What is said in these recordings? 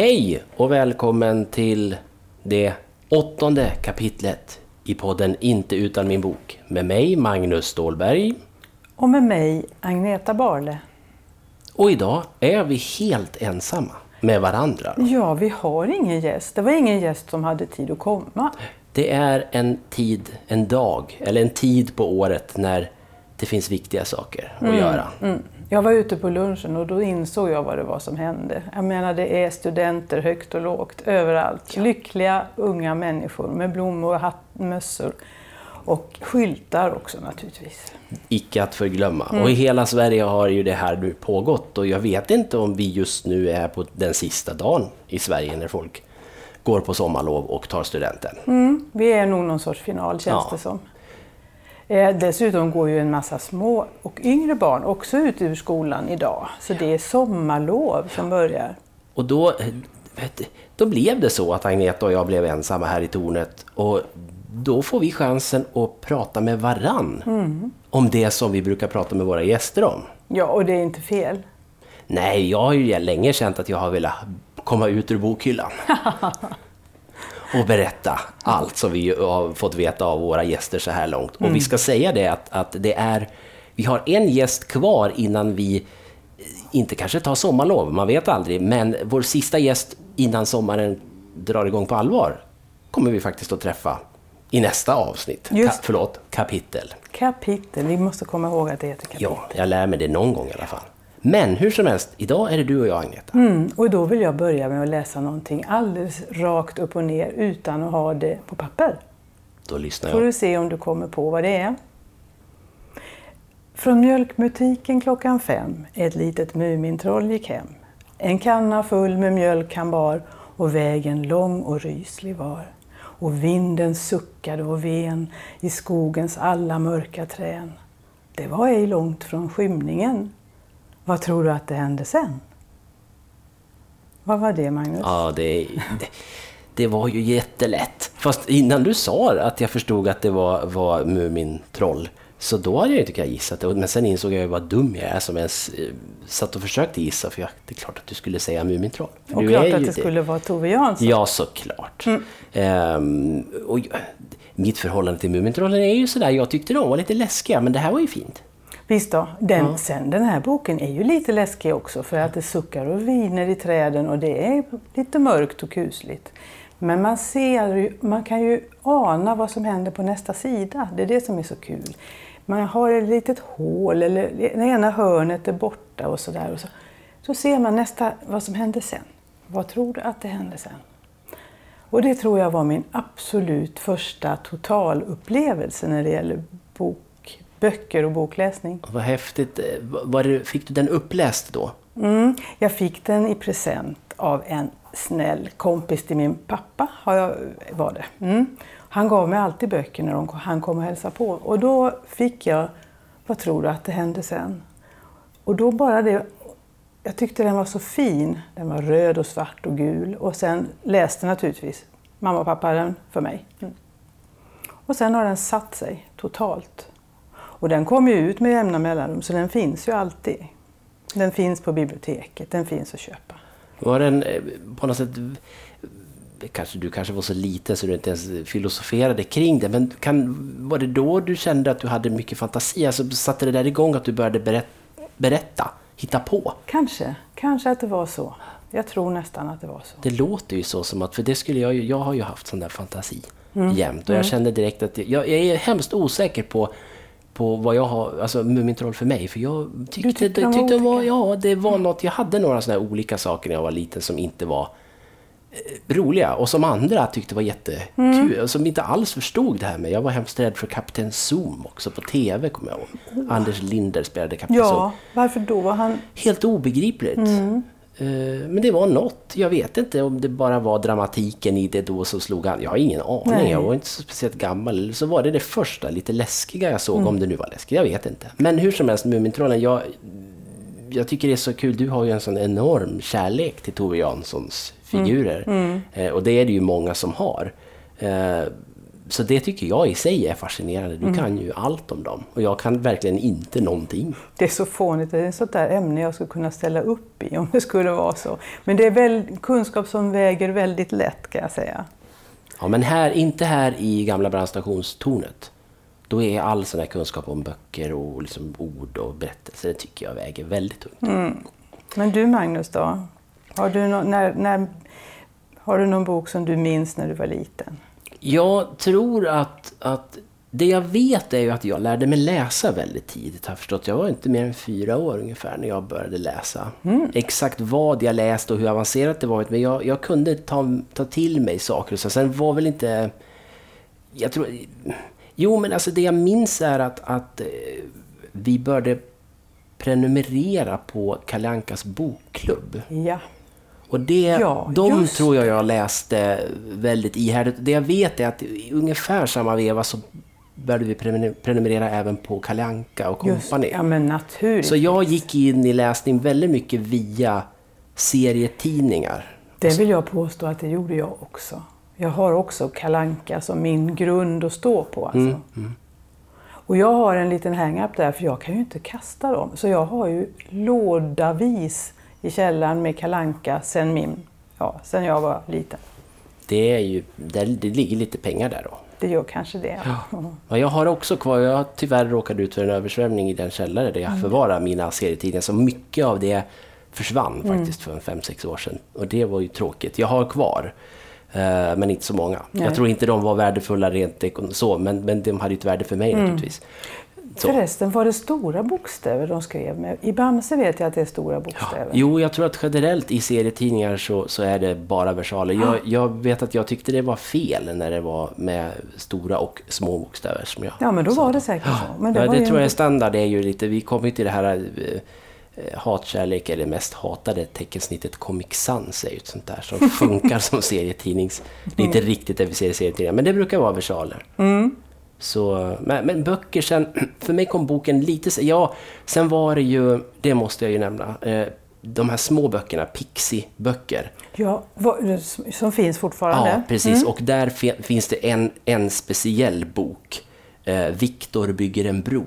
Hej och välkommen till det åttonde kapitlet i podden Inte utan min bok med mig Magnus Stålberg. Och med mig Agneta Barle. Och idag är vi helt ensamma med varandra. Ja, vi har ingen gäst. Det var ingen gäst som hade tid att komma. Det är en tid, en dag eller en tid på året när det finns viktiga saker att göra. Mm. Jag var ute på lunchen och då insåg jag vad det var som hände. Jag menar, det är studenter högt och lågt överallt. Lyckliga unga människor med blommor och hatt, mössor. Och skyltar också naturligtvis. Icke att förglömma. Och i hela Sverige har ju det här nu pågått och jag vet inte om vi just nu är på den sista dagen i Sverige när folk går på sommarlov och tar studenten. Mm. Vi är nog någon sorts final känns Ja. det som. Eh, dessutom går ju en massa små och yngre barn också ut ur skolan idag. Så det är sommarlov som börjar. Och då, du, då blev det så att Agneta och jag blev ensamma här i tornet och då får vi chansen att prata med varann om det som vi brukar prata med våra gäster om. Ja, och det är inte fel. Nej, jag har ju länge känt att jag har velat komma ut ur bokhyllan. och berätta allt som vi har fått veta av våra gäster så här långt. Och vi ska säga det att, att det är, vi har en gäst kvar innan vi eh, inte kanske tar sommarlov, man vet aldrig, men vår sista gäst innan sommaren drar igång på allvar kommer vi faktiskt att träffa i nästa avsnitt. Just. Ka- förlåt, kapitel. Kapitel, vi måste komma ihåg att det heter kapitel. Ja, jag lär mig det någon gång i alla fall. Men hur som helst, idag är det du och jag Agneta. Mm, och då vill jag börja med att läsa någonting alldeles rakt upp och ner utan att ha det på papper. Då lyssnar Får jag. du se om du kommer på vad det är. Från mjölkbutiken klockan fem ett litet Mumintroll gick hem. En kanna full med mjölk han bar och vägen lång och ryslig var. Och vinden suckade och ven i skogens alla mörka trän. Det var ej långt från skymningen. Vad tror du att det hände sen? Vad var det Magnus? Ja, det, det, det var ju jättelätt. Fast innan du sa att jag förstod att det var, var Mumintroll, så då hade jag inte kunnat gissa det. Men sen insåg jag ju vad dum jag är som ens eh, satt och försökte gissa, för jag, det är klart att du skulle säga Mumintroll. Och du klart att ju det skulle vara Tove Jansson. Ja, såklart. Ehm, och mitt förhållande till Mumintrollen är ju sådär, jag tyckte de var lite läskiga, men det här var ju fint. Visst då. Den, Sen den här boken är ju lite läskig också för att det suckar och viner i träden och det är lite mörkt och kusligt. Men man, ser ju, man kan ju ana vad som händer på nästa sida. Det är det som är så kul. Man har ett litet hål eller det ena hörnet är borta och sådär. Så, så ser man nästa, vad som händer sen. Vad tror du att det händer sen? Och det tror jag var min absolut första totalupplevelse när det gäller bok, böcker och bokläsning. Vad häftigt. Eh, Var det, fick du den uppläst då? Mm, jag fick den i present av en snäll kompis till min pappa. Har jag, var det. Mm. Han gav mig alltid böcker när de, han kom och hälsade på. Och då fick jag, vad tror du att det hände sen? Och då bara det, jag tyckte den var så fin. Den var röd och svart och gul. Och sen läste naturligtvis mamma och pappa den för mig. Mm. Och sen har den satt sig totalt. Och den kommer ju ut med jämna mellanrum så den finns ju alltid. Den finns på biblioteket, den finns att köpa. Var den eh, på något sätt... Kanske, du kanske var så liten så du inte ens filosoferade kring det, men kan, var det då du kände att du hade mycket fantasi? Alltså satte det där igång att du började berätt, berätta, hitta på? Kanske, kanske att det var så. Jag tror nästan att det var så. Det låter ju så som att, för det skulle jag ju, jag har ju haft sån där fantasi jämt och jag kände direkt att, jag, jag är hemskt osäker på på vad jag har, alltså Mumintroll för mig, för jag tyckte, tyckte det, de tyckte de var, ja, det var något, jag hade några sådana här olika saker när jag var liten som inte var eh, roliga och som andra tyckte var jättekul, och som inte alls förstod det här med. Jag var hemskt rädd för Kapten Zoom också på TV, kommer jag ihåg. Anders Linder spelade Kapten Zoom. Ja, varför då? Var han... Helt obegripligt. Eh, Men det var något. Jag vet inte om det bara var dramatiken i det då som slog an. Jag har ingen aning. Nej. Jag var inte så speciellt gammal. Så var det det första lite läskiga jag såg, Mm. om det nu var läskigt. Jag vet inte. Men hur som helst, Mumintrollen. Jag, jag tycker det är så kul. Du har ju en sån enorm kärlek till Tove Janssons figurer. Mm. Eh, och det är det ju många som har. Så det tycker jag i sig är fascinerande. Du kan ju allt om dem och jag kan verkligen inte någonting. Det är så fånigt, det är ett sånt där ämne jag skulle kunna ställa upp i om det skulle vara så. Men det är väl kunskap som väger väldigt lätt kan jag säga. Ja, men här, inte här i gamla brandstationstornet. Då är all sån här kunskap om böcker och liksom ord och berättelser, det tycker jag väger väldigt tungt. Men du Magnus då? Har du, nå- när, när, har du någon bok som du minns när du var liten? Jag tror att, att det jag vet är ju att jag lärde mig läsa väldigt tidigt. Har jag förstått. Jag var inte mer än fyra år ungefär när jag började läsa. Exakt vad jag läste och hur avancerat det var, men jag, jag kunde ta, ta till mig saker. Så sen var väl inte... Jag tror... Jo, men alltså det jag minns är att, att eh, vi började prenumerera på Kalle Ankas bokklubb. Ja. Och det, Ja, de just tror jag jag läste väldigt ihärdigt. Det jag vet är att i ungefär samma veva så började vi prenumer- prenumerera även på Kalle Anka och Company. ja men naturligt. Så jag gick in i läsning väldigt mycket via serietidningar. Det vill jag påstå att det gjorde jag också. Jag har också Kalanka som min grund att stå på. Alltså. Och jag har en liten hang-up där, för jag kan ju inte kasta dem. Så jag har ju lådavis i källaren med Kalanka sen, min, ja, sen jag var liten. Det, är ju, det ligger lite pengar där då. Det gör kanske det. Ja. Ja, jag har också kvar, jag har tyvärr råkat ut för en översvämning i den källare där jag förvarar mina serietidningar. Så mycket av det försvann faktiskt för fem sex år sedan. Och det var ju tråkigt. Jag har kvar, eh, men inte så många. Nej. Jag tror inte de var värdefulla rent ekon- så, men, men de hade ju ett värde för mig naturligtvis. Så. Förresten, var det stora bokstäver de skrev med? I Bamse vet jag att det är stora bokstäver. Jo, jag tror att generellt i serietidningar så, så är det bara versaler. Jag, jag vet att jag tyckte det var fel när det var med stora och små bokstäver. Som jag Ja, men då var det säkert så. Men det, ja, det tror jag är standard. Det är ju lite, vi kommer ju till det här eh, hatkärlek, eller mest hatade teckensnittet Comic Sans är ju ett sånt där som funkar som serietidnings... Det är inte riktigt det vi ser i serietidningar, men det brukar vara versaler. Så, men, men böcker sen, för mig kom boken lite... Ja, sen var det ju, det måste jag ju nämna, eh, de här små böckerna, Pixie-böcker. Ja, som finns fortfarande. Ja, precis. Och där fi- finns det en, en speciell bok. Eh, Viktor bygger en bro.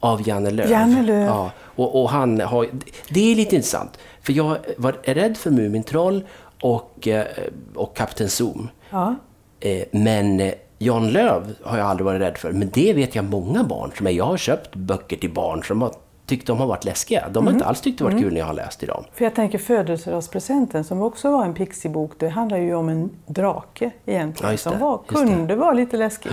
Av Janne Lööf. Janne Lööf. Ja, och, och han har, det är lite intressant. För jag var rädd för Mumintroll och, eh, och Kapten Zoom. Ja. Eh, Men eh, Jan Löv har jag aldrig varit rädd för. Men det vet jag många barn som är. Jag har köpt böcker till barn som har tyckt de har varit läskiga. De har Mm. inte alls tyckt det varit kul när jag har läst i dem. För jag tänker födelsedagspresenten som också var en pixiebok, det handlar ju om en drake egentligen. Ja, som var, kunde vara lite läskig.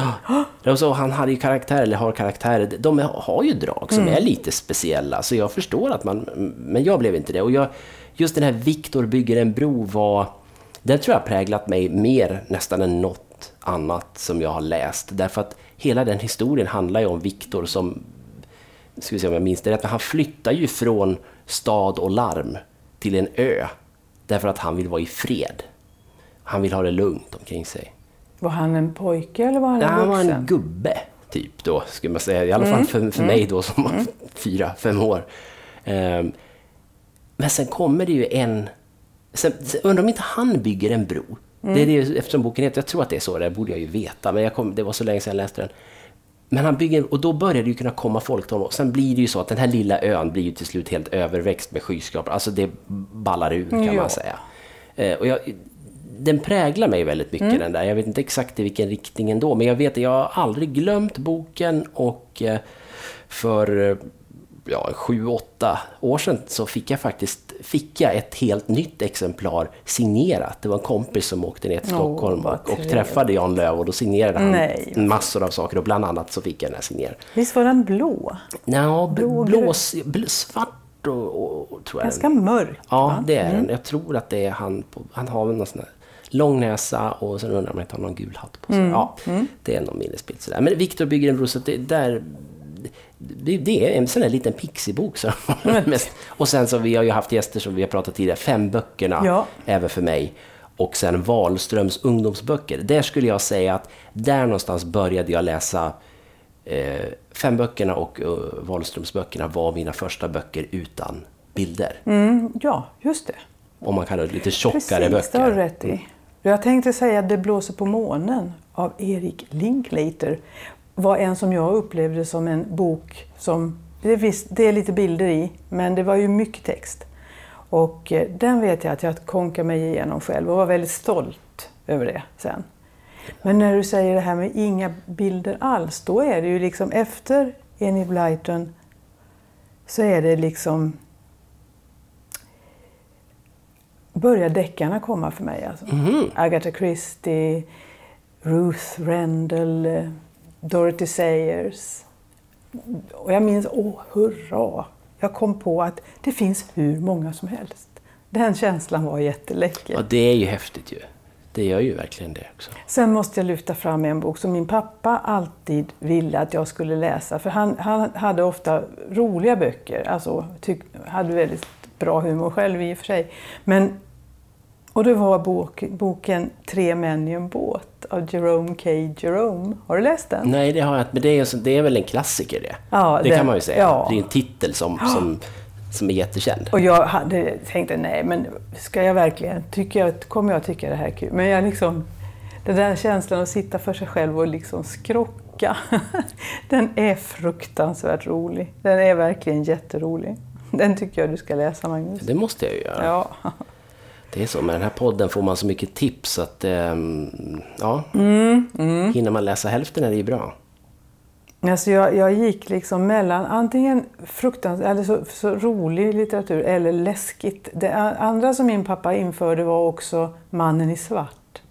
Och så, han hade ju karaktär, eller har karaktärer, de har ju drag som är lite speciella. Så jag förstår att man, men jag blev inte det. Och jag, just den här Viktor bygger en bro var, den tror jag präglat mig mer nästan än något annat som jag har läst. Därför att hela den historien handlar ju om Viktor som, ska vi se om jag minns det rätt, men han flyttar ju från stad och larm till en ö. Därför att han vill vara i fred. Han vill ha det lugnt omkring sig. Var han en pojke eller var han en han var vuxen? en gubbe, typ då, skulle man säga. I alla fall för, för mig då som var fyra, fem år. Ehm, men sen kommer det ju en... Sen, undrar om inte han bygger en bro. Det är det, eftersom boken heter, jag tror att det är så, det borde jag ju veta, men jag kom, det var så länge sedan jag läste den. Men han bygger, och då börjar det ju kunna komma folk till honom. Och sen blir det ju så att den här lilla ön blir ju till slut helt överväxt med skyskrapor. Alltså det ballar ur kan Ja. man säga. Eh, och jag, den präglar mig väldigt mycket den där. Jag vet inte exakt i vilken riktning ändå, men jag vet att jag har aldrig glömt boken och eh, för eh, ja, sju, åtta år sedan så fick jag faktiskt fick jag ett helt nytt exemplar signerat. Det var en kompis som åkte ner till Stockholm vad och, träffade Jan Lööf och då signerade han Nej. massor av saker och bland annat så fick jag den här signerad. Visst var den blå? Ja, Blå blå, och blås, bl, svart och, och, tror jag Ganska den. mörk. Ja, va? det är den. Jag tror att det är han. På, han har väl någon sån här lång näsa och sen undrar man om han har någon gul hatt på sig. Ja, det är någon minnesbild sådär. Men Viktor bygger en bro, så det, där, det, det är en sån där liten pixiebok. Så. Och sen så vi har ju haft gäster som vi har pratat tidigare, fem böckerna Ja. även för mig. Och sen Wahlströms ungdomsböcker. Där skulle jag säga att där någonstans började jag läsa eh, fem böckerna och uh, Wahlströmsböckerna var mina första böcker utan bilder. Mm, ja, just det. Om man kallar det lite tjockare Precis, det har du böcker. rätt i. Jag tänkte säga Det blåser på månen av Erik Linklater var en som jag upplevde som en bok som, det, visst, det är lite bilder i, men det var ju mycket text. Och eh, den vet jag att jag konkade mig igenom själv och var väldigt stolt över det sen. Men när du säger det här med inga bilder alls, då är det ju liksom efter Enid Blyton så är det liksom börjar deckarna komma för mig. Alltså. Mhm. Agatha Christie, Ruth Rendell, eh, Dorothy Sayers. Och jag minns, åh hurra! Jag kom på att det finns hur många som helst. Den känslan var jätteläcker. Ja, det är ju häftigt ju. Det gör ju verkligen det också. Sen måste jag lyfta fram en bok som min pappa alltid ville att jag skulle läsa. För han, han hade ofta roliga böcker, alltså tyck, hade väldigt bra humor själv i och för sig. Men, och det var bok, boken Tre män i en båt av Jerome K. Jerome. Har du läst den? Nej, det har jag inte. Men det är, det är väl en klassiker det. Ja, det den- kan man ju säga. ja. Det är en titel som, som, som är jättekänd. Och jag hade tänkte, nej men ska jag verkligen, tycker jag, kommer jag tycka det här är kul? Men jag liksom, den där känslan att sitta för sig själv och liksom skrocka, den är fruktansvärt rolig. Den är verkligen jätterolig. Den tycker jag du ska läsa Magnus. Det måste jag ju göra. Ja. Det är så, med den här podden får man så mycket tips att, ehm, ja, Mm, hinner man läsa hälften är det ju bra. Alltså jag, jag gick liksom mellan antingen fruktansvärt, eller så, så rolig litteratur eller läskigt. Det andra som min pappa införde var också Mannen i svart.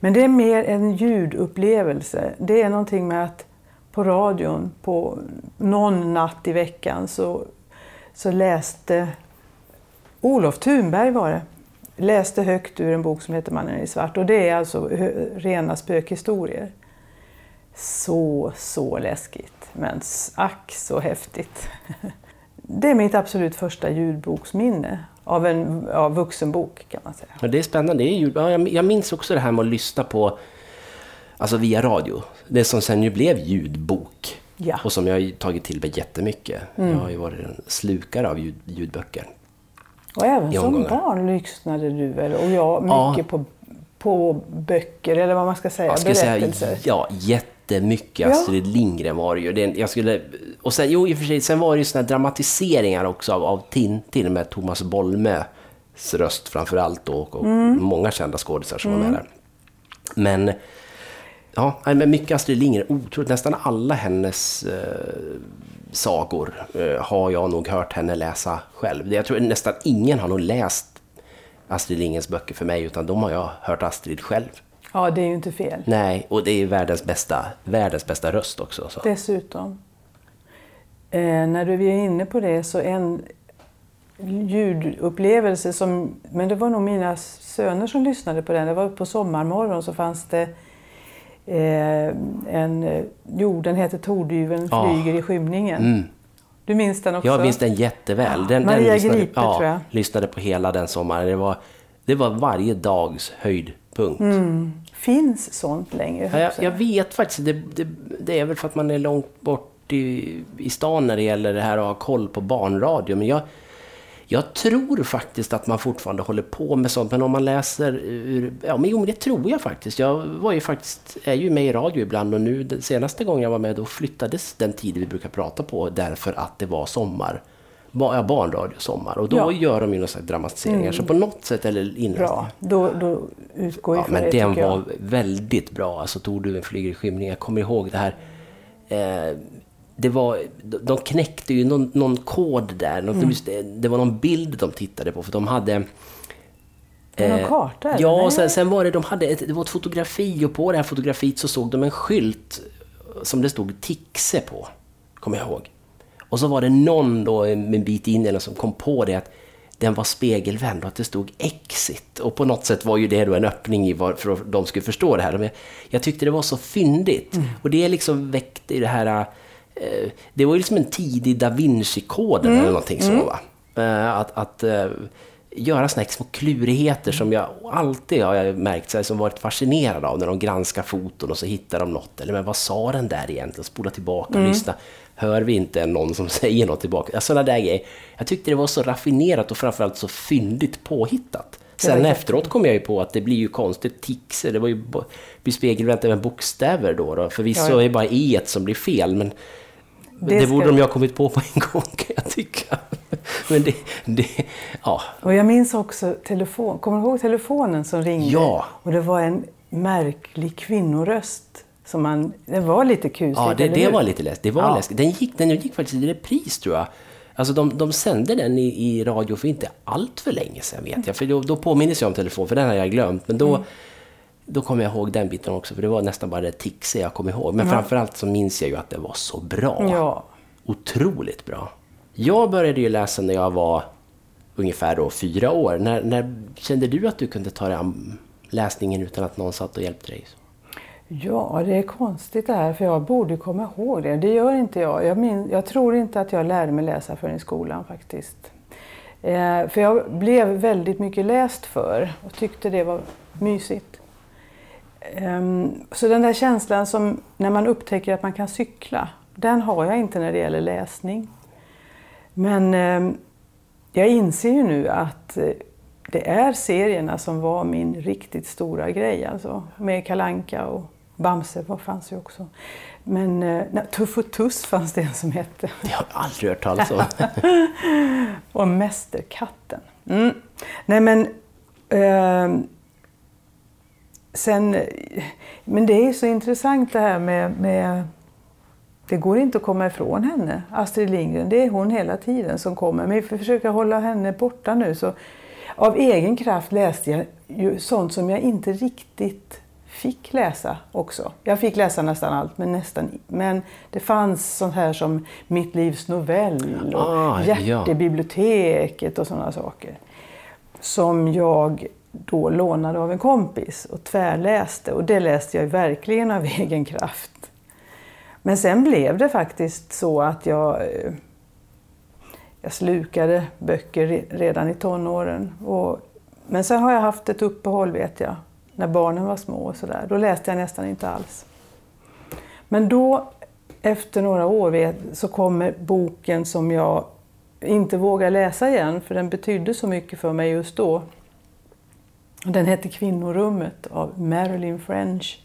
Men det är mer en ljudupplevelse. Det är någonting med att på radion, på någon natt i veckan så, så läste Olof Thunberg var det, läste högt ur en bok som heter Mannen i svart. Och det är alltså rena spökhistorier. Så, så läskigt. Men ack så häftigt. Det är mitt absolut första ljudboksminne av en av vuxenbok kan man säga. Men det är spännande. Det är ja, jag minns också det här med att lyssna på, alltså via radio. Det som sen ju blev ljudbok. Ja. Och som jag har tagit till mig jättemycket. Jag har ju varit en slukare av ljud, ljudböcker. Och även som barn lyssnade du väl? Och jag Ja. mycket på, på böcker, eller vad man ska säga, Jag säga berättelser. ja, jättemycket Ja. Astrid Lindgren var det ju. Det, jag skulle, och sen, jo, i och för sig, sen var det ju såna här dramatiseringar också av, av Tintin med Thomas Bolmes röst framför allt då, och Mm. många kända skådisar som var med där. Men, ja, men mycket Astrid Lindgren, otroligt. Nästan alla hennes eh, sagor eh, har jag nog hört henne läsa själv. Jag tror nästan ingen har nog läst Astrid Lindgrens böcker för mig, utan de har jag hört Astrid själv. Ja, det är ju inte fel. Nej, och det är världens bästa, världens bästa röst också. Så. Dessutom. Eh, när du är inne på det så en ljudupplevelse som, men det var nog mina söner som lyssnade på den. Det var på sommarmorgon så fanns det eh, en, eh, jo den heter Tordyveln Ja. flyger i skymningen. Mm. Du minns den också? Jag minns den jätteväl. Den, Maria den lyssnade, Gripe, ja, tror jag. lyssnade på hela den sommaren. Det var, det var varje dags höjdpunkt. Mm. Finns sånt längre? Ja, jag, jag vet faktiskt, det, det, det är väl för att man är långt bort i, i stan när det gäller det här att ha koll på barnradio. Men jag, jag tror faktiskt att man fortfarande håller på med sånt. Men om man läser ur... Ja, men jo, men det tror jag faktiskt. Jag var ju faktiskt, är ju med i radio ibland och nu senaste gången jag var med då flyttades den tid vi brukar prata på därför att det var sommar. Ja, barnradio sommar. Och då Ja. Mm. gör de ju några dramatiseringar. Så på något sätt, eller inläsningar. Bra, då, då utgår Ja, men det den var jag. väldigt bra. Alltså Torduven flyger i skymning. Jag kommer ihåg det här. Eh, det var, de knäckte ju någon, någon kod där. Något, Mm. det, det var någon bild de tittade på. För de hade... Det någon eh, karta, eller? Ja, sen, sen var det, de hade ett, det var ett fotografi och på det här fotografiet så såg de en skylt som det stod Tixe på. Kommer jag ihåg. Och så var det någon då en bit in eller som kom på det att den var spegelvänd och att det stod exit. Och på något sätt var ju det då en öppning i var, för att de skulle förstå det här. Men jag tyckte det var så fyndigt. Och det liksom väckte i det här... Eh, det var ju liksom en tidig Da Vinci-koden eller någonting så va. Eh, att att eh, göra såna här små klurigheter som jag alltid har jag märkt sig som varit fascinerad av när de granskar foton och så hittar de något. Eller men vad sa den där egentligen? Spola tillbaka och lyssna. Hör vi inte någon som säger något tillbaka? Sådana där grejer. Jag tyckte det var så raffinerat och framförallt så fyndigt påhittat. Sen efteråt kom jag ju på att det blir ju konstigt tixer. Det var ju blir spegelvänt även bokstäver då. då. Förvisso ja, ja. är det bara e som blir fel, men det, det borde de ju ha kommit på på en gång kan jag tycka. Men det, det, ja. Och jag minns också telefon. Kommer du ihåg telefonen som ringde? Ja. Och det var en märklig kvinnoröst. Som man, det var lite kusligt, Ja, det, det var lite läskigt. Det var ja. läskigt. Den gick, den gick faktiskt i repris tror jag. Alltså de, de sände den i, i radio för inte allt för länge sedan vet jag. För då, då påminner jag om telefon, för den har jag glömt. Men då, mm. Då kommer jag ihåg den biten också, för det var nästan bara det tixiga jag kom ihåg. Men ja. framförallt så minns jag ju att det var så bra. Ja. Otroligt bra. Jag började ju läsa när jag var ungefär då fyra år. När, när kände du att du kunde ta dig an läsningen utan att någon satt och hjälpte dig? Ja, det är konstigt det här, för jag borde komma ihåg det. Det gör inte jag. Jag, min, jag tror inte att jag lärde mig läsa förrän i skolan faktiskt. Eh, för jag blev väldigt mycket läst för och tyckte det var mysigt. Eh, så den där känslan som när man upptäcker att man kan cykla, den har jag inte när det gäller läsning. Men eh, jag inser ju nu att eh, det är serierna som var min riktigt stora grej. Alltså, med Kalanka och Bamse fanns ju också. Men eh, nej, Tuff och Tuss fanns det en som hette. Det har jag aldrig hört talas om. och Mästerkatten. Mm. Nej men... Eh, sen... Men det är så intressant det här med, med det går inte att komma ifrån henne, Astrid Lindgren. Det är hon hela tiden som kommer. Men vi försöker hålla henne borta nu. Så av egen kraft läste jag ju sånt som jag inte riktigt fick läsa också. Jag fick läsa nästan allt, men, nästan, men det fanns sånt här som Mitt livs novell och ah, Hjärtebiblioteket och sådana saker. Som jag då lånade av en kompis och tvärläste. Och det läste jag verkligen av egen kraft. Men sen blev det faktiskt så att jag, eh, jag slukade böcker redan i tonåren. Och, men sen har jag haft ett uppehåll vet jag, när barnen var små och sådär. Då läste jag nästan inte alls. Men då, efter några år, så kommer boken som jag inte vågar läsa igen, för den betydde så mycket för mig just då. Den hette Kvinnorummet av Marilyn French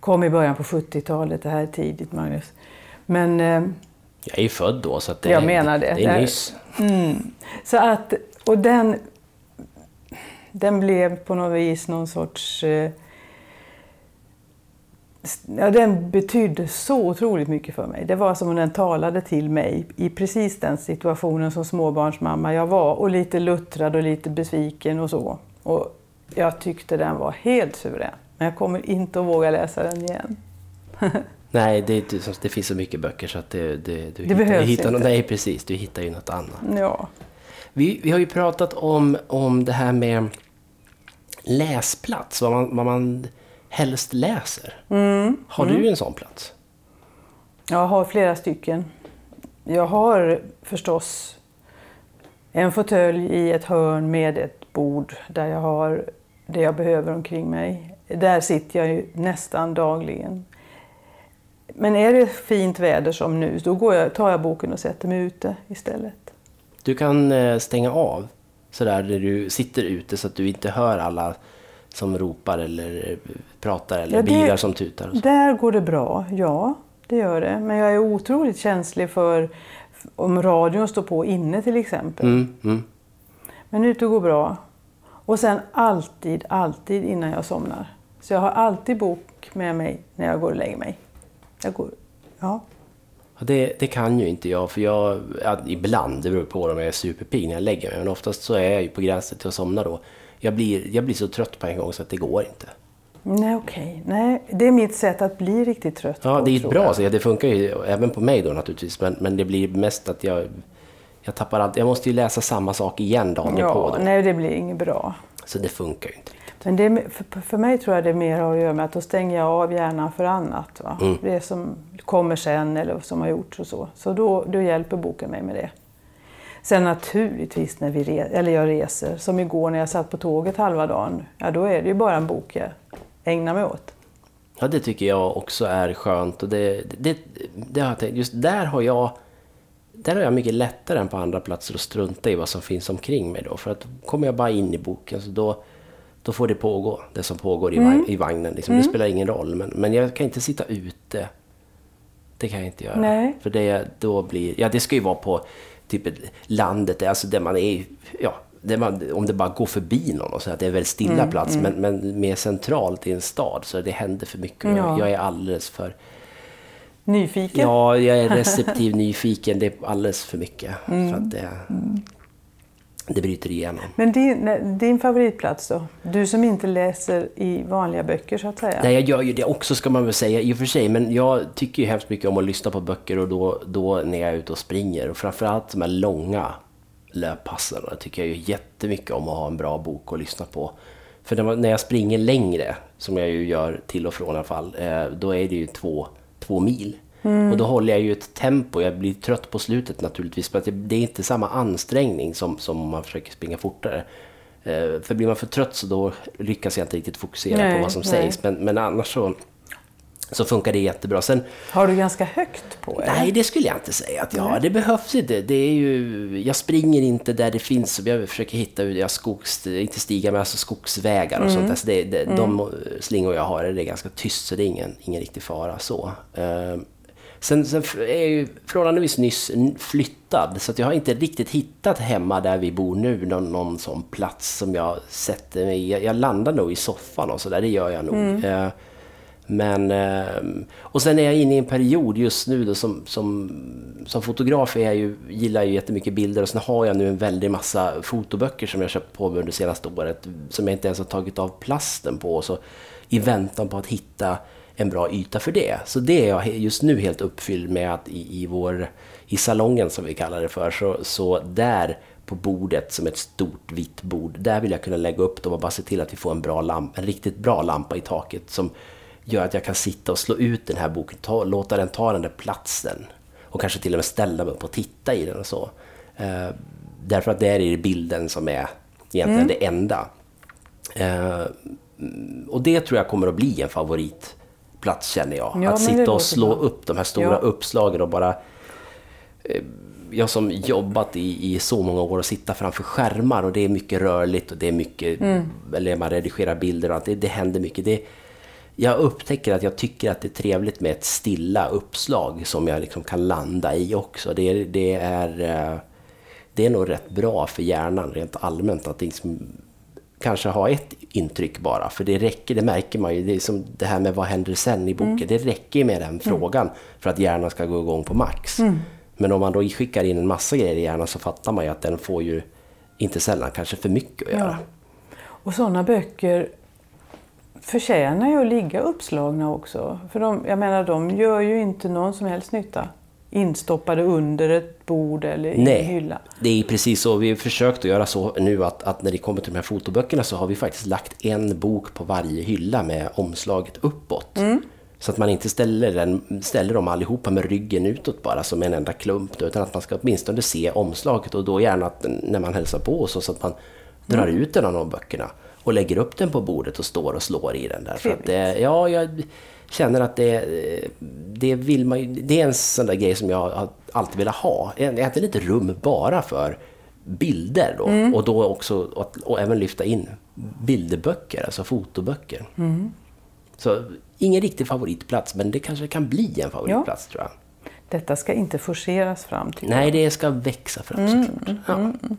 kom i början på 70-talet, det här är tidigt Magnus. Men, eh, jag är ju född då så det, jag menar det. det är nyss. Mm. Så att, och den, den blev på något vis någon sorts... Eh, ja, den betydde så otroligt mycket för mig. Det var som om den talade till mig i precis den situationen som småbarnsmamma jag var och lite luttrad och lite besviken och så. Och jag tyckte den var helt suverän. Men jag kommer inte att våga läsa den igen. nej, det, det, finns så mycket böcker så att det, det, du det hittar, behövs hittar, inte. Nej, precis. Du hittar ju något annat. Ja. Vi, vi har ju pratat om, om det här med läsplats, vad man, vad man helst läser. Mm. Har mm. du en sån plats? Jag har flera stycken. Jag har förstås en fåtölj i ett hörn med ett bord där jag har det jag behöver omkring mig. Där sitter jag ju nästan dagligen. Men är det fint väder som nu, då går jag, tar jag boken och sätter mig ute istället. Du kan eh, stänga av sådär där du sitter ute så att du inte hör alla som ropar eller pratar eller ja, det, bilar som tutar? Där går det bra, ja det gör det. Men jag är otroligt känslig för om radion står på inne till exempel. Mm, mm. Men ute går bra. Och sen alltid, alltid innan jag somnar. Så jag har alltid bok med mig när jag går och lägger mig. Jag går, ja. Det, det kan ju inte jag, för jag, ja, ibland, det beror på om jag är superpigg när jag lägger mig, men oftast så är jag ju på gränsen till att somna då. Jag blir, jag blir så trött på en gång så att det går inte. Nej, okej. Okay. Nej, det är mitt sätt att bli riktigt trött. Ja, på, det är ett bra sätt. Det funkar ju även på mig då naturligtvis, men, men det blir mest att jag, jag tappar allt. Jag måste ju läsa samma sak igen dagen ja, på. Då. Nej, det blir inget bra. Så det funkar ju inte. Men det, för, för mig tror jag det mer har att göra med att då stänger jag av hjärnan för annat. Va? Mm. Det som kommer sen eller som har gjorts och så. Så då, då hjälper boken mig med det. Sen naturligtvis när vi re, eller jag reser, som igår när jag satt på tåget halva dagen, ja då är det ju bara en bok jag ägnar mig åt. Ja, det tycker jag också är skönt. Och det, det, det har jag tänkt, just där har jag där har jag mycket lättare än på andra platser att strunta i vad som finns omkring mig då. För att kommer jag bara in i boken så då, då får det pågå, det som pågår i, mm. i vagnen. Liksom. Mm. Det spelar ingen roll. Men, men jag kan inte sitta ute. Det kan jag inte göra. Nej. För det, då blir, ja, det ska ju vara på typ landet, alltså där man är, ja, det man, om det bara går förbi någon och så att det är en väldigt stilla mm, plats, mm. Men, men mer centralt i en stad så det händer för mycket. Ja. Jag, jag är alldeles för Nyfiken? Ja, jag är receptiv nyfiken. Det är alldeles för mycket. Mm. För att det, det bryter igenom. Men din, din favoritplats då? Du som inte läser i vanliga böcker så att säga. Nej, jag gör ju det också ska man väl säga i och för sig. Men jag tycker ju hemskt mycket om att lyssna på böcker och då, då när jag är ute och springer. Och framförallt de här långa Det tycker jag ju jättemycket om att ha en bra bok att lyssna på. För när jag springer längre, som jag ju gör till och från i alla fall, eh, då är det ju två två mil. Mm. Och då håller jag ju ett tempo. Jag blir trött på slutet naturligtvis. För att det är inte samma ansträngning som, som om man försöker springa fortare. Eh, för blir man för trött så då lyckas jag inte riktigt fokusera nej, på vad som nej. sägs. Men, men annars så, så funkar det jättebra. Sen, har du ganska högt på det? Nej, det skulle jag inte säga att jag har. Det behövs inte. Det är ju, jag springer inte där det finns. Jag försöker hitta jag skogs, inte stigar, men alltså skogsvägar och mm. sånt. Alltså det, det, mm. De slingor jag har det är ganska tyst, så det är ingen, ingen riktig fara. så. Uh, Sen, sen är jag ju förhållandevis nyss flyttad, så jag har inte riktigt hittat hemma där vi bor nu någon, någon sån plats som jag sätter mig i. Jag, jag landar nog i soffan och sådär, det gör jag nog. Mm. Uh, men, ehm, och sen är jag inne i en period just nu då som, som, som fotograf är jag ju, gillar jag ju jättemycket bilder och sen har jag nu en väldig massa fotoböcker som jag köpt på mig under det senaste året som jag inte ens har tagit av plasten på. Så I väntan på att hitta en bra yta för det. Så det är jag just nu helt uppfylld med att i, i, vår, i salongen som vi kallar det för, så, så där på bordet som ett stort vitt bord, där vill jag kunna lägga upp dem och bara se till att vi får en, bra lamp, en riktigt bra lampa i taket som gör att jag kan sitta och slå ut den här boken, ta, låta den ta den där platsen och kanske till och med ställa mig upp och titta i den och så. Eh, därför att det är bilden som är egentligen mm. det enda. Eh, och det tror jag kommer att bli en favoritplats känner jag. Ja, att sitta och slå bra. upp de här stora ja. uppslagen och bara eh, jag som jobbat i, i så många år och sitta framför skärmar och det är mycket rörligt och det är mycket, mm. eller man redigerar bilder och allt, det, det händer mycket. Det, jag upptäcker att jag tycker att det är trevligt med ett stilla uppslag som jag liksom kan landa i också. Det, det, är, eh, det är nog rätt bra för hjärnan rent allmänt att liksom kanske ha ett intryck bara. För det räcker, det märker man ju. Det är som det här med vad händer sen i boken. Mm. Det räcker med den mm. frågan för att hjärnan ska gå igång på max. Mm. Men om man då skickar in en massa grejer i hjärnan så fattar man ju att den får ju inte sällan kanske för mycket att göra. Ja. Och sådana böcker förtjänar ju att ligga uppslagna också. För de, jag menar, de gör ju inte någon som helst nytta instoppade under ett bord eller i Nej, en hylla. det är precis så. Vi har försökt att göra så nu att, att, när det kommer till de här fotoböckerna så har vi faktiskt lagt en bok på varje hylla med omslaget uppåt. Mm. Så att man inte ställer, den, ställer dem allihopa med ryggen utåt bara som en enda klump. Utan att man ska åtminstone se omslaget och då gärna att, när man hälsar på oss så att man drar mm. ut en av de böckerna och lägger upp den på bordet och står och slår i den där. För att ja, jag känner att det, det vill man det är en sån där grej som jag alltid velat ha. Egentligen ett rum bara för bilder då. Mm. Och då också och, och även lyfta in bilderböcker, alltså fotoböcker. Mm. Så ingen riktig favoritplats, men det kanske kan bli en favoritplats ja. tror jag. Detta ska inte forceras fram till Nej, det ska växa fram mm, såklart. Mm, ja.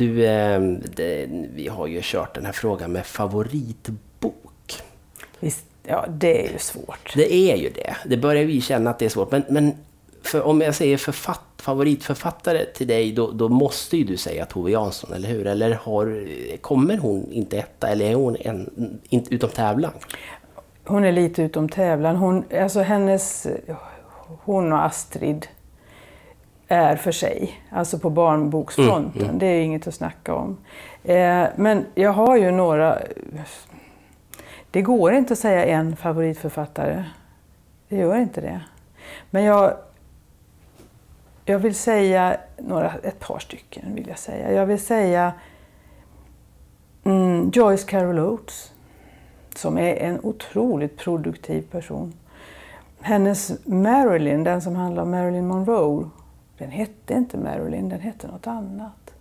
Du, eh, det, vi har ju kört den här frågan med favoritbok. Visst, ja, det är ju svårt. Det är ju det. Det börjar vi känna att det är svårt. Men, men för, om jag säger författ, favoritförfattare till dig, då, då måste ju du säga Tove Jansson, eller hur? Eller har, kommer hon inte etta, eller är hon en, in, utom tävlan? Hon är lite utom tävlan. Hon, alltså hennes, hon och Astrid är för sig, alltså på barnboksfronten. Mm, mm. Det är inget att snacka om. Eh, men jag har ju några... Det går inte att säga en favoritförfattare. Det gör inte det. Men jag, jag vill säga några, ett par stycken. vill Jag säga. Jag vill säga mm, Joyce Carol Oates, som är en otroligt produktiv person. Hennes Marilyn, den som handlar om Marilyn Monroe, Den hette inte Marilyn, den hette något annat.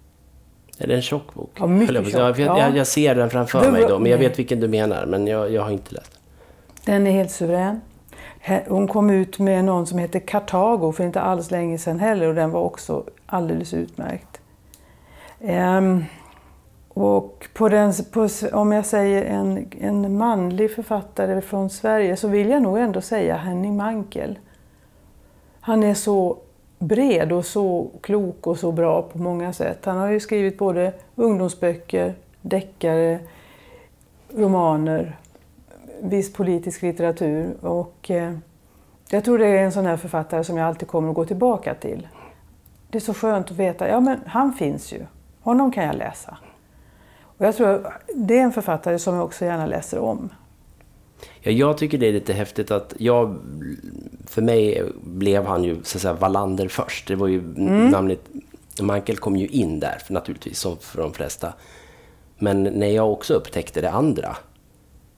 Är det en tjock bok? Ja, mycket jag tjock, Jag, ja. jag, jag ser den framför Det mig då, men jag vet vilken du menar. Men jag, jag har inte läst. Den är helt suverän. Hon kom ut med någon som heter Kartago för inte alls länge sedan heller och den var också alldeles utmärkt. Ehm, och på den, på, om jag säger en, en manlig författare från Sverige så vill jag nog ändå säga Henning Mankell. Han är så bred och så klok och så bra på många sätt. Han har ju skrivit både ungdomsböcker, deckare, romaner, viss politisk litteratur. Och, eh, jag tror det är en sån här författare som jag alltid kommer att gå tillbaka till. Det är så skönt att veta, ja men han finns ju. Honom kan jag läsa. Och jag tror det är en författare som jag också gärna läser om. Ja, jag tycker det är lite häftigt att jag... För mig blev han ju så att säga Wallander först. Det var ju namnet... Mankel kom ju in där naturligtvis, som för de flesta. Men när jag också upptäckte det andra.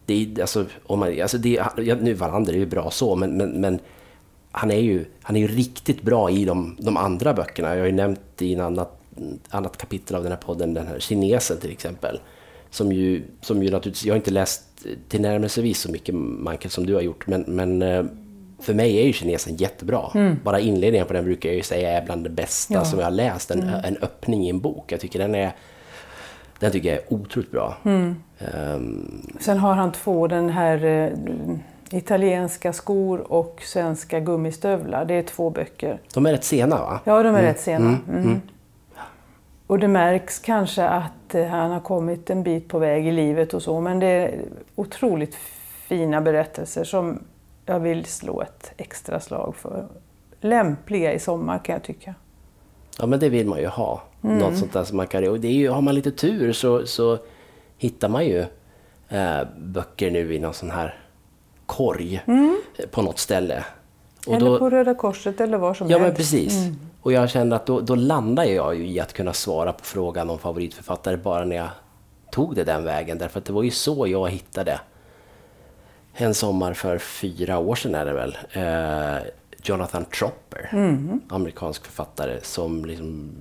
Det är, alltså, om man, alltså det, nu Wallander är ju bra så, men, men, men han är ju, han är ju riktigt bra i de, de andra böckerna. Jag har ju nämnt i en annat, annat kapitel av den här podden, den här kinesen till exempel. Som ju, som ju naturligtvis, jag har inte läst tillnärmelsevis så mycket Mankel som du har gjort, men, men eh, för mig är ju kinesen jättebra. Bara inledningen på den brukar jag ju säga är bland det bästa Ja. som jag har läst. En, en öppning i en bok. Jag tycker den är, den tycker jag är otroligt bra. Ehm, Sen har han två, den här eh, italienska skor och svenska gummistövlar. Det är två böcker. de är rätt sena va? Ja, de är rätt sena. Mm. Och det märks kanske att eh, han har kommit en bit på väg i livet och så, men det är otroligt fina berättelser som jag vill slå ett extra slag för. Lämpliga i sommar kan jag tycka. Ja, men det vill man ju ha. Något sånt där som man kan... Och det är ju, har man lite tur så, så hittar man ju eh, böcker nu i någon sån här korg eh, på något ställe. Och eller då, på Röda Korset eller var som ja, men helst. precis. Och jag kände att då, då landar jag ju i att kunna svara på frågan om favoritförfattare bara när jag tog det den vägen. Därför att det var ju så jag hittade en sommar för fyra år sedan är det väl. Eh, Jonathan Tropper, amerikansk författare som liksom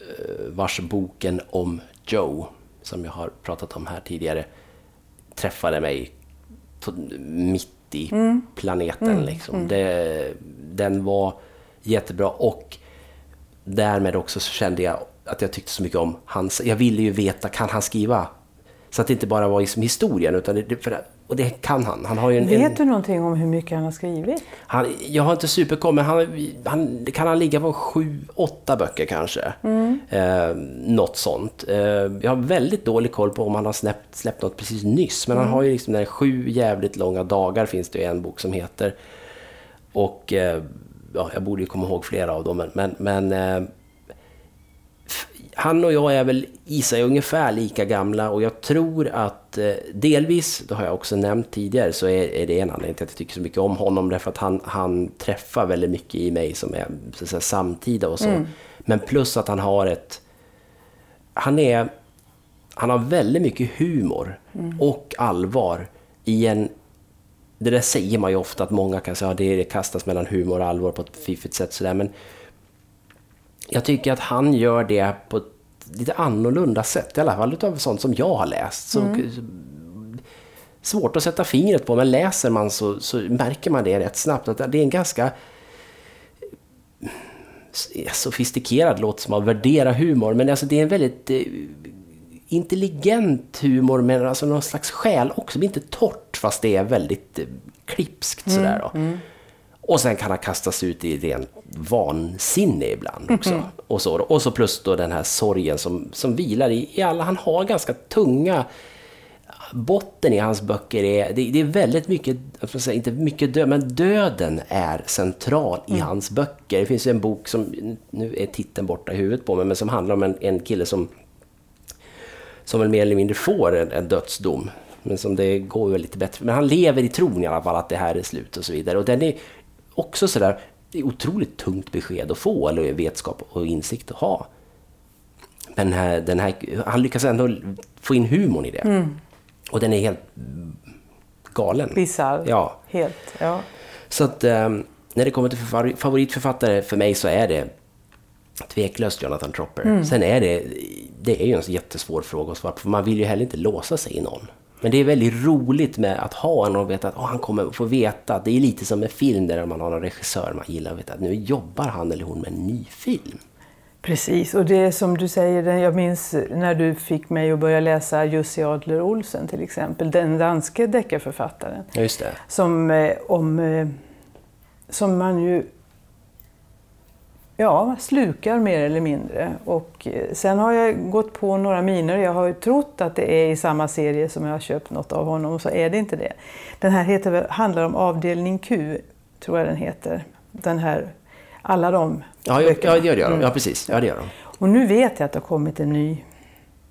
eh, vars boken om Joe, som jag har pratat om här tidigare, träffade mig mitt i planeten. Liksom. Det, den var jättebra och därmed också så kände jag att jag tyckte så mycket om hans... Jag ville ju veta, kan han skriva? Så att det inte bara var liksom historien, utan det, för, och det kan han. Han har ju en, en, Vet du någonting om hur mycket han har skrivit? han, jag har inte superkoll, men han, han, kan han ligga på sju, åtta böcker kanske? Eh, något sånt. Eh, jag har väldigt dålig koll på om han har släppt, släppt något precis nyss. Men han har ju liksom den Sju jävligt långa dagar finns det ju en bok som heter. Och eh, ja, jag borde ju komma ihåg flera av dem. Men, men, eh, han och jag är väl i sig ungefär lika gamla och jag tror att eh, delvis, det har jag också nämnt tidigare, så är, är det en anledning till att jag tycker så mycket om honom. Därför att han, han träffar väldigt mycket i mig som är så säga, samtida och så. Men plus att han har ett... Han är... Han har väldigt mycket humor och allvar i en... Det där säger man ju ofta att många kan säga att det kastas mellan humor och allvar på ett fiffigt sätt sådär. Men jag tycker att han gör det på ett lite annorlunda sätt. I alla fall utav sånt som jag har läst. Så, Svårt att sätta fingret på, men läser man så, så märker man det rätt snabbt. Att det är en ganska sofistikerad låt som att värdera humor, men alltså det är en väldigt eh, intelligent humor med alltså någon slags själ också. Det inte torrt fast det är väldigt eh, klipskt sådär då. Och sen kan han kastas ut i rent vansinne ibland också. Och, så, och så plus då den här sorgen som, som vilar i, i alla. Han har ganska tunga botten i hans böcker är, det, det är väldigt mycket, säga, inte mycket död, men döden är central i hans böcker. Det finns en bok som, nu är titeln borta i huvudet på mig, men som handlar om en, en kille som, som väl mer eller mindre får en, en dödsdom. Men som det går väl lite bättre. Men han lever i tron i alla fall att det här är slut och så vidare. Och den är också sådär, det är otroligt tungt besked att få, eller vetskap och insikt att ha. Men den här, den här, han lyckas ändå få in humorn i det. Och den är helt galen. Bisarr. Ja. Helt. Ja. Så att eh, när det kommer till favori- favoritförfattare för mig så är det Tveklöst Jonathan Tropper. Sen är det, det är ju en jättesvår fråga att svara på, för man vill ju heller inte låsa sig i någon. Men det är väldigt roligt med att ha en och veta att oh, han kommer få veta. Det är lite som en film där man har en regissör man gillar och vet att nu jobbar han eller hon med en ny film. Precis, och det är som du säger, jag minns när du fick mig att börja läsa Jussi Adler Olsen till exempel, den danske deckarförfattaren. Just det. Som, eh, om, eh, som man ju ja, slukar mer eller mindre. Och eh, sen har jag gått på några miner. Jag har ju trott att det är i samma serie som jag har köpt något av honom, och så är det inte det. Den här heter, handlar om avdelning Q, tror jag den heter. Den här, alla de Ja, ja, böckerna. ja, det gör de. Mm. Ja, precis. Ja, det gör de. Och nu vet jag att det har kommit en ny.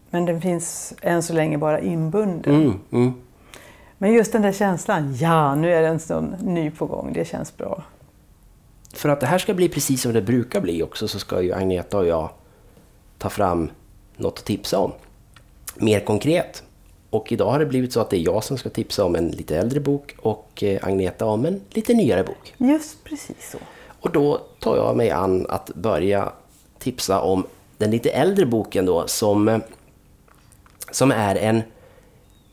Men den finns än så länge bara inbunden. Mm, mm. Men just den där känslan, ja nu är det en sån ny på gång, det känns bra. För att det här ska bli precis som det brukar bli också så ska ju Agneta och jag ta fram något att tipsa om. Mer konkret. Och idag har det blivit så att det är jag som ska tipsa om en lite äldre bok och eh, Agneta om en lite nyare bok. Just precis så. Och då tar jag mig an att börja tipsa om den lite äldre boken då som, eh, som är en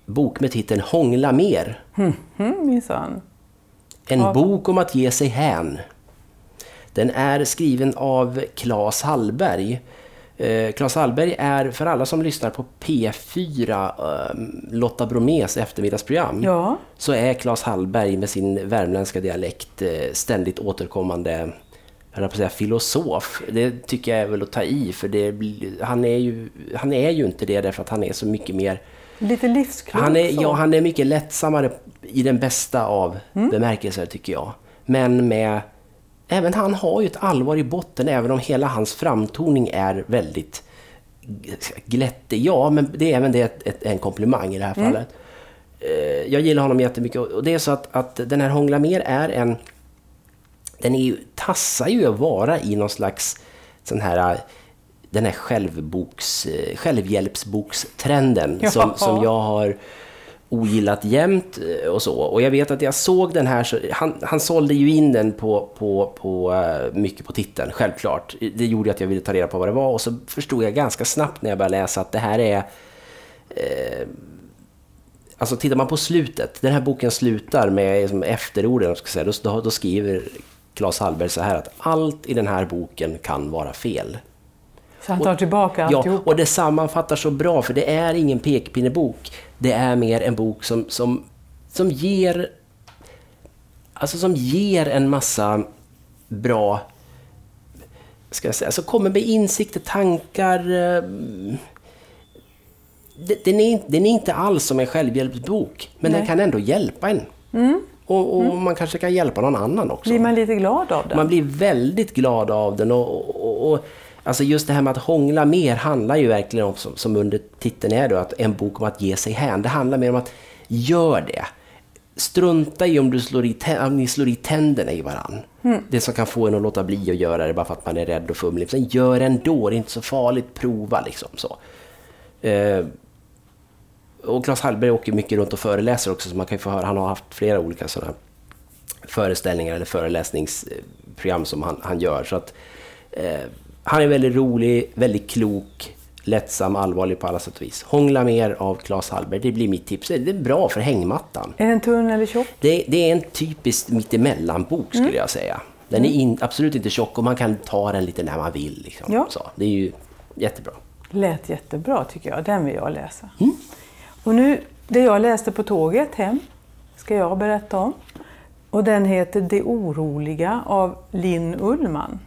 bok med titeln Hångla mer. Mm, minsann. En bok om att ge sig hän. Den är skriven av Claes Hallberg. Eh, Claes Hallberg är, för alla som lyssnar på P4, eh, Lotta Bromés eftermiddagsprogram, Ja, så är Claes Hallberg med sin värmländska dialekt eh, ständigt återkommande jag på säga filosof. Det tycker jag är väl att ta i, för det, han, är ju, han är ju inte det därför att han är så mycket mer lite livsklok han är, ja, han är mycket lättsammare i den bästa av bemärkelser tycker jag. Men med... Även han har ju ett allvar i botten även om hela hans framtoning är väldigt glättig. Ja, men det är även det ett, ett, en komplimang i det här fallet. Eh, Jag gillar honom jättemycket och det är så att, att den här Hångla mer är en... Den är ju, tassar ju att vara i någon slags sån här den här självboks, eh, självhjälpsbokstrenden Ja. som, som jag har ogillat jämt eh, och så. Och jag vet att jag såg den här, så, han, han sålde ju in den på, på, på, eh, mycket på titeln, självklart. Det gjorde att jag ville ta reda på vad det var och så förstod jag ganska snabbt när jag började läsa att det här är eh, Alltså tittar man på slutet, den här boken slutar med liksom, efterorden, ska säga, då, då skriver Claes Hallberg så här att allt i den här boken kan vara fel. Så han tar tillbaka Ja, alltihop. och det sammanfattar så bra, för det är ingen pekpinnebok. Det är mer en bok som, som, som ger... Alltså som ger en massa bra... Ska jag säga, alltså kommer med insikter, tankar... eh, Den är, den är inte alls som en självhjälpsbok, men den Nej. kan ändå hjälpa en. Och, och man kanske kan hjälpa någon annan också. Blir man lite glad av den? Man blir väldigt glad av den. Och, och, och, alltså just det här med att hångla mer handlar ju verkligen om, som, som under titeln är då, att en bok om att ge sig hän. Det handlar mer om att gör det. Strunta i om, du slår i om ni slår i tänderna i varann. Det som kan få en att låta bli att göra det bara för att man är rädd och fumlig. Sen gör ändå, det är inte så farligt, prova liksom så. Eh, och Claes Hallberg åker mycket runt och föreläser också, så man kan ju få höra, han har haft flera olika sådana föreställningar eller föreläsningsprogram som han, han gör. Så att, eh, han är väldigt rolig, väldigt klok, lättsam, allvarlig på alla sätt och vis. Hångla mer av Claes Hallberg, det blir mitt tips. Det är bra för hängmattan. Är den tunn eller tjock? Det, det är en typisk mittemellan-bok skulle jag säga. Den är in, absolut inte tjock och man kan ta den lite när man vill. Liksom. Ja. Så, det är ju jättebra. Lät jättebra tycker jag. Den vill jag läsa. Och nu, det jag läste på tåget hem ska jag berätta om. Och den heter Det oroliga av Linn Ullman.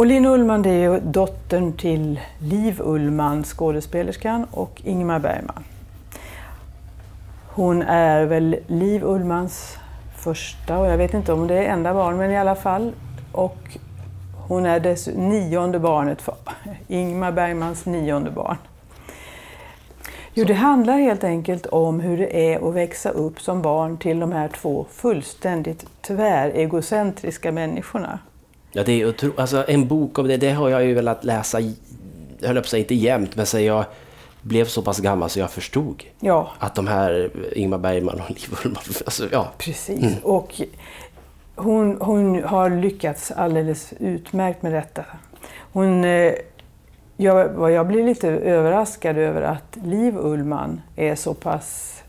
Och Linn Ullman det är ju dottern till Liv Ullman, skådespelerskan, och Ingmar Bergman. Hon är väl Liv Ullmans första, och jag vet inte om det är enda barn, men i alla fall. Och hon är dess nionde barnet, för Ingmar Bergmans nionde barn. Jo, det handlar helt enkelt om hur det är att växa upp som barn till de här två fullständigt tväregocentriska människorna. Ja, det är otro, alltså, en bok om det, det har jag ju velat läsa, jag höll på att säga inte jämt, men så jag blev så pass gammal så jag förstod Ja, att de här Ingmar Bergman och Liv Ullmann, alltså, ja, precis. Och hon, hon har lyckats alldeles utmärkt med detta. Hon, eh, jag, jag blir lite överraskad över att Liv Ullman är så pass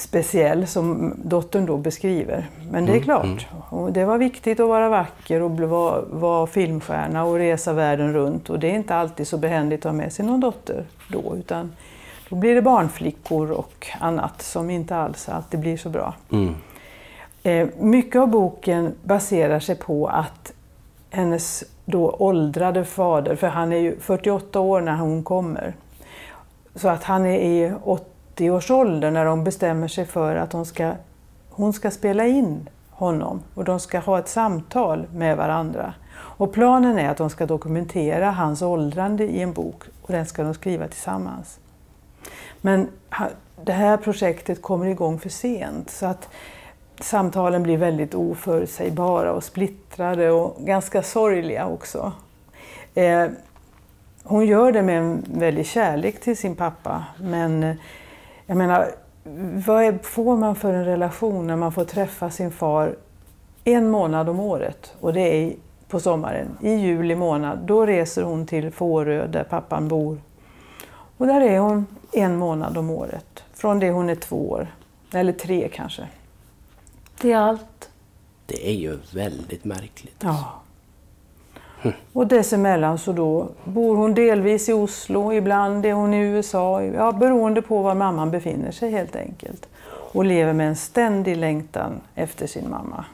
speciell som dottern då beskriver. Men det är Mm, klart, och det var viktigt att vara vacker och vara, vara filmstjärna och resa världen runt. Och det är inte alltid så behändigt att ha med sig någon dotter då, utan då blir det barnflickor och annat som inte alls alltid blir så bra. Mm. Eh, mycket av boken baserar sig på att hennes då åldrade fader, för han är ju 48 år när hon kommer, så att han är i 80-årsåldern när de bestämmer sig för att hon ska, hon ska spela in honom och de ska ha ett samtal med varandra. Och planen är att de ska dokumentera hans åldrande i en bok och den ska de skriva tillsammans. Men det här projektet kommer igång för sent så att samtalen blir väldigt oförutsägbara och splittrade och ganska sorgliga också. Eh, hon gör det med en väldig kärlek till sin pappa men jag menar, vad är, får man för en relation när man får träffa sin far en månad om året och det är på sommaren, i juli månad. Då reser hon till Fårö där pappan bor. Och där är hon en månad om året, från det hon är två år, eller tre kanske. Det är allt. Det är ju väldigt märkligt. Ja. Och dessemellan så då bor hon delvis i Oslo, ibland är hon i USA, ja, beroende på var mamman befinner sig helt enkelt. Och lever med en ständig längtan efter sin mamma.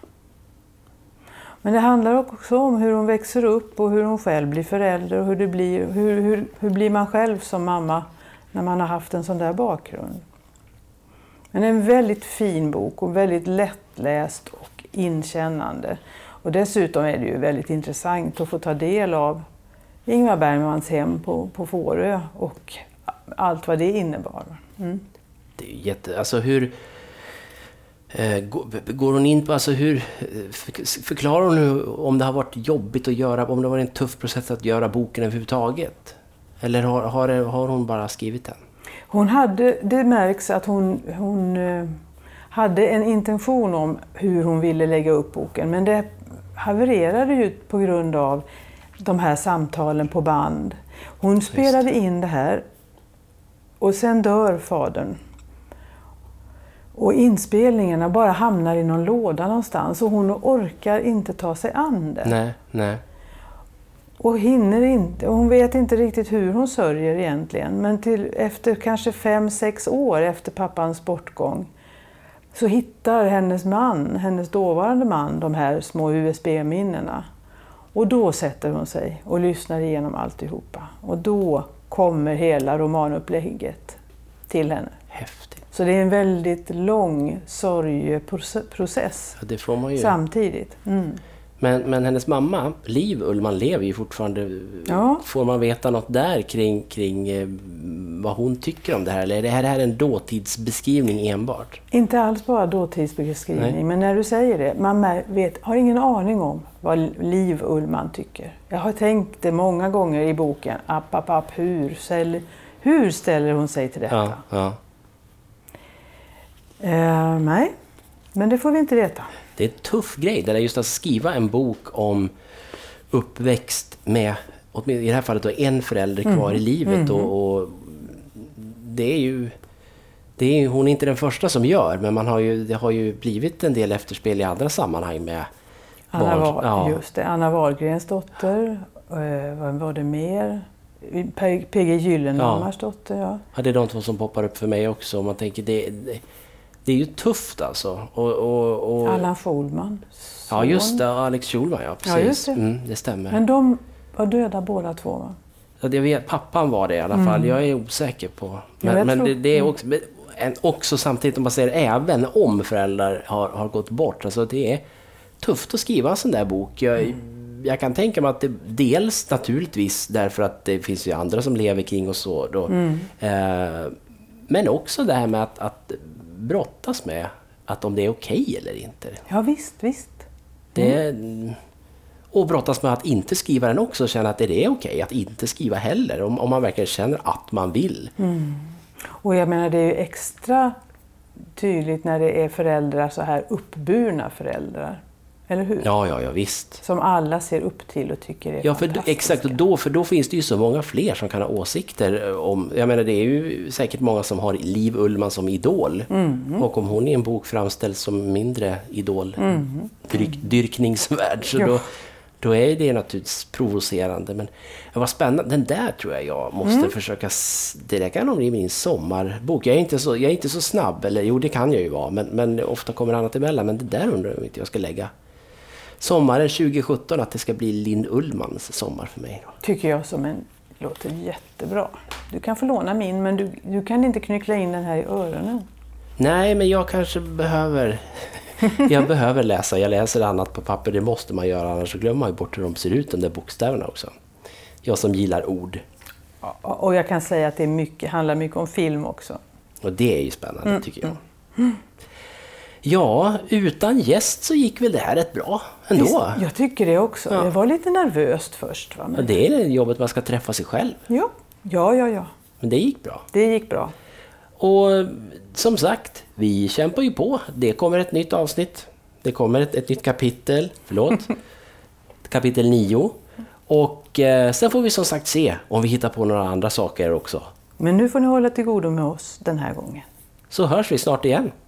Men det handlar också om hur hon växer upp och hur hon själv blir förälder och hur, det blir, hur, hur, hur blir man själv som mamma när man har haft en sån där bakgrund. Men det är en väldigt fin bok och väldigt lättläst och inkännande. Och dessutom är det ju väldigt intressant att få ta del av Ingvar Bergmans hem på, på Fårö och allt vad det innebar. Mm. Det är ju jätte... Alltså hur... Eh, går, går hon in på... Alltså hur... eh, för- Förklarar hon hur, om det har varit jobbigt att göra... Om det har varit en tuff process att göra boken överhuvudtaget? Eller har, har, har hon bara skrivit den? Hon hade, det märks att hon, hon eh, hade en intention om hur hon ville lägga upp boken men det havererade ju på grund av de här samtalen på band. Hon spelade in det här och sen dör fadern. Och inspelningarna bara hamnar i någon låda någonstans och hon orkar inte ta sig an det. Nej, nej. Och hinner inte, hon vet inte riktigt hur hon sörjer egentligen. Men till, efter kanske fem, sex år efter pappans bortgång så hittar hennes man, hennes dåvarande man, de här små USB-minnena. Och då sätter hon sig och lyssnar igenom alltihopa. Och då kommer hela romanupplägget till henne. Häftigt. Så det är en väldigt lång sorgeprocess Ja, samtidigt. Mm. Men, men hennes mamma, Liv Ullman, lever ju fortfarande. Ja. Får man veta något där kring, kring eh, vad hon tycker om det här? Eller är det här, en dåtidsbeskrivning enbart? Inte alls bara dåtidsbeskrivning, Nej. men när du säger det, man vet, har ingen aning om vad Liv Ullman tycker. Jag har tänkt det många gånger i boken, app, app, app, hur, ställer, hur ställer hon sig till detta? Ja, ja. Eh, nej, men det får vi inte veta. Det är en tuff grej, det där just att skriva en bok om uppväxt med, i det här fallet då, en förälder kvar i livet. Och, och det är ju... Det är, hon är inte den första som gör, men man har ju, det har ju blivit en del efterspel i andra sammanhang med Anna, barn. Wahl, Ja. just det, Anna Wahlgrens dotter, eh, vad var det mer? PG Gyllenhammars dotter, ja. Ja, det är de två som poppar upp för mig också. Man tänker, det, det, det är ju tufft alltså. Och, och, och, Allan Schulman. ja, just det. Alex Schulman, ja. Precis. Ja, just det. Mm, det stämmer. Men de var döda båda två, va? Ja, jag vet, pappan var det i alla fall. Jag är osäker på. Ja, Men, jag men det, det är också, men en, också samtidigt om man säger även om föräldrar har, har gått bort. Alltså det är tufft att skriva en sån där bok. Jag, jag kan tänka mig att det dels naturligtvis därför att det finns ju andra som lever kring och så. Då. Eh, men också det här med att, att brottas med att om det är okej eller inte. Ja, visst, visst. Det, och brottas med att inte skriva den också, känna att det är okej att inte skriva heller, om, om man verkligen känner att man vill. Och jag menar, det är ju extra tydligt när det är föräldrar, så här uppburna föräldrar. Eller hur? Ja, ja, ja visst. Som alla ser upp till och tycker är Ja, för, fantastiska. exakt. Och då, för då finns det ju så många fler som kan ha åsikter om... Jag menar, det är ju säkert många som har Liv Ullman som idol. Mm. Och om hon i en bok framställs som mindre idol, dyrk, dyrkningsvärd, så då, då är det naturligtvis provocerande. Men var spännande. Den där tror jag jag måste Mm. försöka... Det där kan nog bli min sommarbok. Jag är, inte så, jag är inte så snabb, eller jo, det kan jag ju vara, men, men ofta kommer annat emellan. Men det där undrar jag om inte jag ska lägga sommaren 2017 att det ska bli Linn Ullmans sommar för mig. Då. Tycker jag som en låter jättebra. Du kan få låna min, men du, du kan inte knyckla in den här i öronen. Nej, men jag kanske behöver... Jag behöver läsa. Jag läser annat på papper, det måste man göra annars så glömmer man bort hur de ser ut, de där bokstäverna också. Jag som gillar ord. Och jag kan säga att det mycket, handlar mycket om film också. Och det är ju spännande tycker jag. Ja, utan gäst så gick väl det här rätt bra ändå. Visst, Jag tycker det också. Ja. Det var lite nervöst först. Va? Ja, Men, det är jobbet man ska träffa sig själv. ja. ja, ja, ja. Men det gick bra. Det gick bra. Och som sagt, vi kämpar ju på. Det kommer ett nytt avsnitt. Det kommer ett, ett nytt kapitel. Förlåt. kapitel 9. Och eh, sen får vi som sagt se om vi hittar på några andra saker också. Men nu får ni hålla till godo med oss den här gången. Så hörs vi snart igen.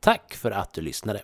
Tack för att du lyssnade!